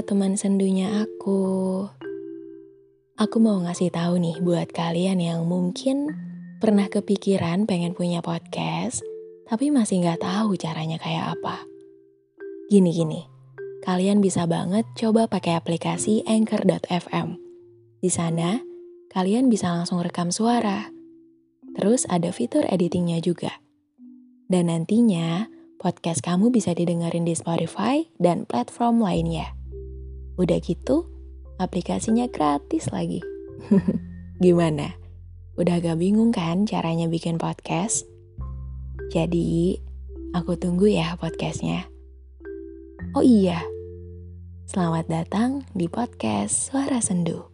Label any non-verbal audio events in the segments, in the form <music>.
Teman sendunya aku. Aku mau ngasih tahu nih buat kalian yang mungkin pernah kepikiran pengen punya podcast, tapi masih nggak tahu caranya kayak apa. Gini-gini, kalian bisa banget coba pakai aplikasi Anchor.fm. Di sana, kalian bisa langsung rekam suara. Terus ada fitur editingnya juga. Dan nantinya, podcast kamu bisa didengarin di Spotify dan platform lainnya. Udah gitu, aplikasinya gratis lagi. <laughs> Gimana? Udah gak bingung kan caranya bikin podcast? Jadi, aku tunggu ya podcastnya. Oh iya, selamat datang di podcast Suara Sendu.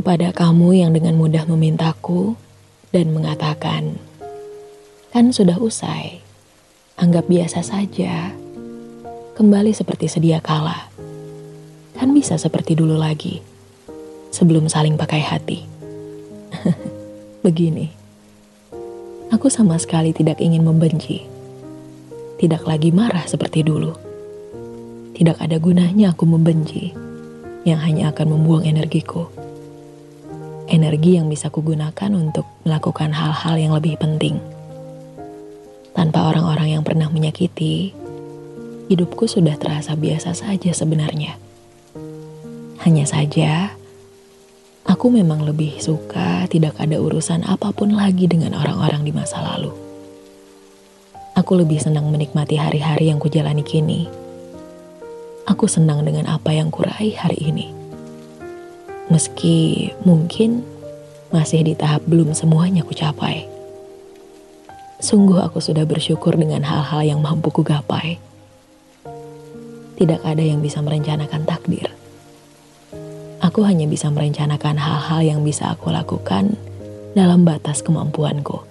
Kepada kamu yang dengan mudah memintaku dan mengatakan, "Kan sudah usai, anggap biasa saja, kembali seperti sedia kala, kan bisa seperti dulu lagi, sebelum saling pakai hati." <laughs> Begini, aku sama sekali tidak ingin membenci, tidak lagi marah seperti dulu. Tidak ada gunanya aku membenci yang hanya akan membuang energiku energi yang bisa kugunakan untuk melakukan hal-hal yang lebih penting. Tanpa orang-orang yang pernah menyakiti, hidupku sudah terasa biasa saja sebenarnya. Hanya saja, aku memang lebih suka tidak ada urusan apa pun lagi dengan orang-orang di masa lalu. Aku lebih senang menikmati hari-hari yang kujalani kini. Aku senang dengan apa yang kuraih hari ini Meski mungkin masih di tahap belum semuanya ku capai. Sungguh aku sudah bersyukur dengan hal-hal yang mampu ku gapai. Tidak ada yang bisa merencanakan takdir. Aku hanya bisa merencanakan hal-hal yang bisa aku lakukan dalam batas kemampuanku.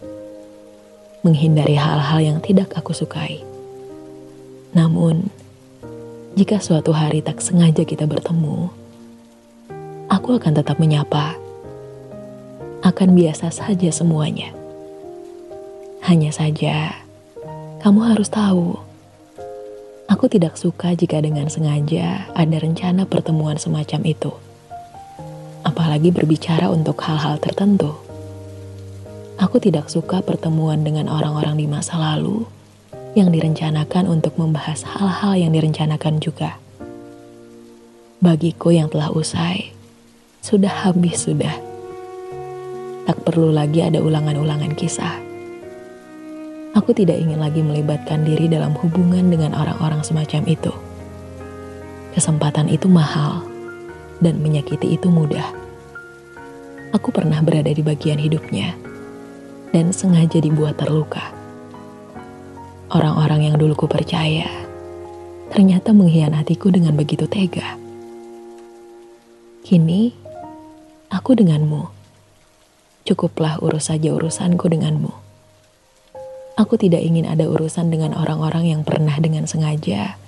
Menghindari hal-hal yang tidak aku sukai. Namun, jika suatu hari tak sengaja kita bertemu, aku akan tetap menyapa. Akan biasa saja semuanya. Hanya saja, kamu harus tahu, aku tidak suka jika dengan sengaja ada rencana pertemuan semacam itu. Apalagi berbicara untuk hal-hal tertentu. Aku tidak suka pertemuan dengan orang-orang di masa lalu yang direncanakan untuk membahas hal-hal yang direncanakan juga. Bagiku yang telah usai, sudah habis sudah. Tak perlu lagi ada ulangan-ulangan kisah. Aku tidak ingin lagi melibatkan diri dalam hubungan dengan orang-orang semacam itu. Kesempatan itu mahal dan menyakiti itu mudah. Aku pernah berada di bagian hidupnya dan sengaja dibuat terluka. Orang-orang yang dulu ku percaya ternyata mengkhianatiku dengan begitu tega. Kini, aku denganmu. Cukuplah urus saja urusanku denganmu. Aku tidak ingin ada urusan dengan orang-orang yang pernah dengan sengaja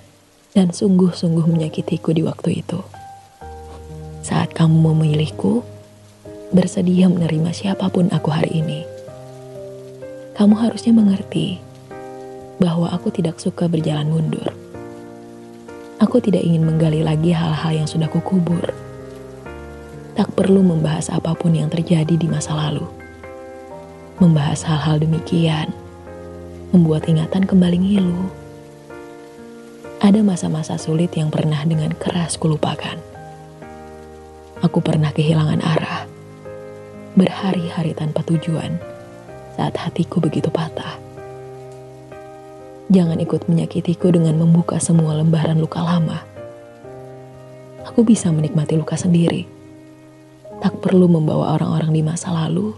dan sungguh-sungguh menyakitiku di waktu itu. Saat kamu memilihku, bersedia menerima siapa pun aku hari ini. Kamu harusnya mengerti bahwa aku tidak suka berjalan mundur. Aku tidak ingin menggali lagi hal-hal yang sudah kukubur tak perlu membahas apa pun yang terjadi di masa lalu. Membahas hal-hal demikian membuat ingatan kembali ngilu. Ada masa-masa sulit yang pernah dengan keras kulupakan. Aku pernah kehilangan arah, berhari-hari tanpa tujuan saat hatiku begitu patah. Jangan ikut menyakitiku dengan membuka semua lembaran luka lama. Aku bisa menikmati luka sendiri tak perlu membawa orang-orang di masa lalu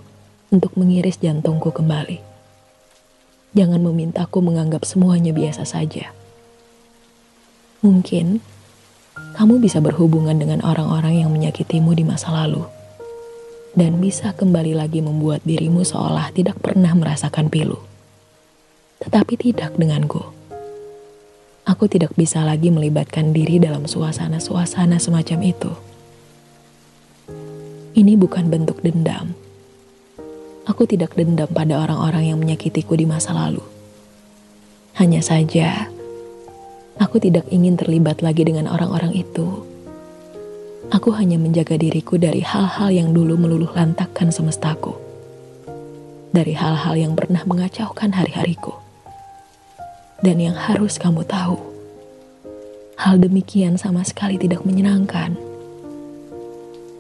untuk mengiris jantungku kembali. Jangan memintaku menganggap semuanya biasa saja. Mungkin kamu bisa berhubungan dengan orang-orang yang menyakitimu di masa lalu dan bisa kembali lagi membuat dirimu seolah tidak pernah merasakan pilu. Tetapi tidak denganku. Aku tidak bisa lagi melibatkan diri dalam suasana-suasana semacam itu. Ini bukan bentuk dendam. Aku tidak dendam pada orang-orang yang menyakitiku di masa lalu. Hanya saja, aku tidak ingin terlibat lagi dengan orang-orang itu. Aku hanya menjaga diriku dari hal-hal yang dulu meluluh lantakkan semestaku. Dari hal-hal yang pernah mengacaukan hari-hariku dan yang harus kamu tahu, hal demikian sama sekali tidak menyenangkan.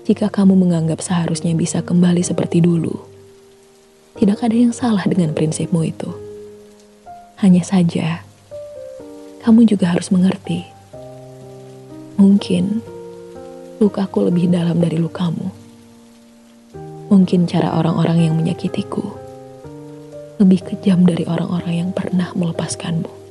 Jika kamu menganggap seharusnya bisa kembali seperti dulu, tidak ada yang salah dengan prinsipmu itu. Hanya saja, kamu juga harus mengerti. Mungkin lukaku lebih dalam dari lukamu. Mungkin cara orang-orang yang menyakitiku lebih kejam dari orang-orang yang pernah melepaskanmu.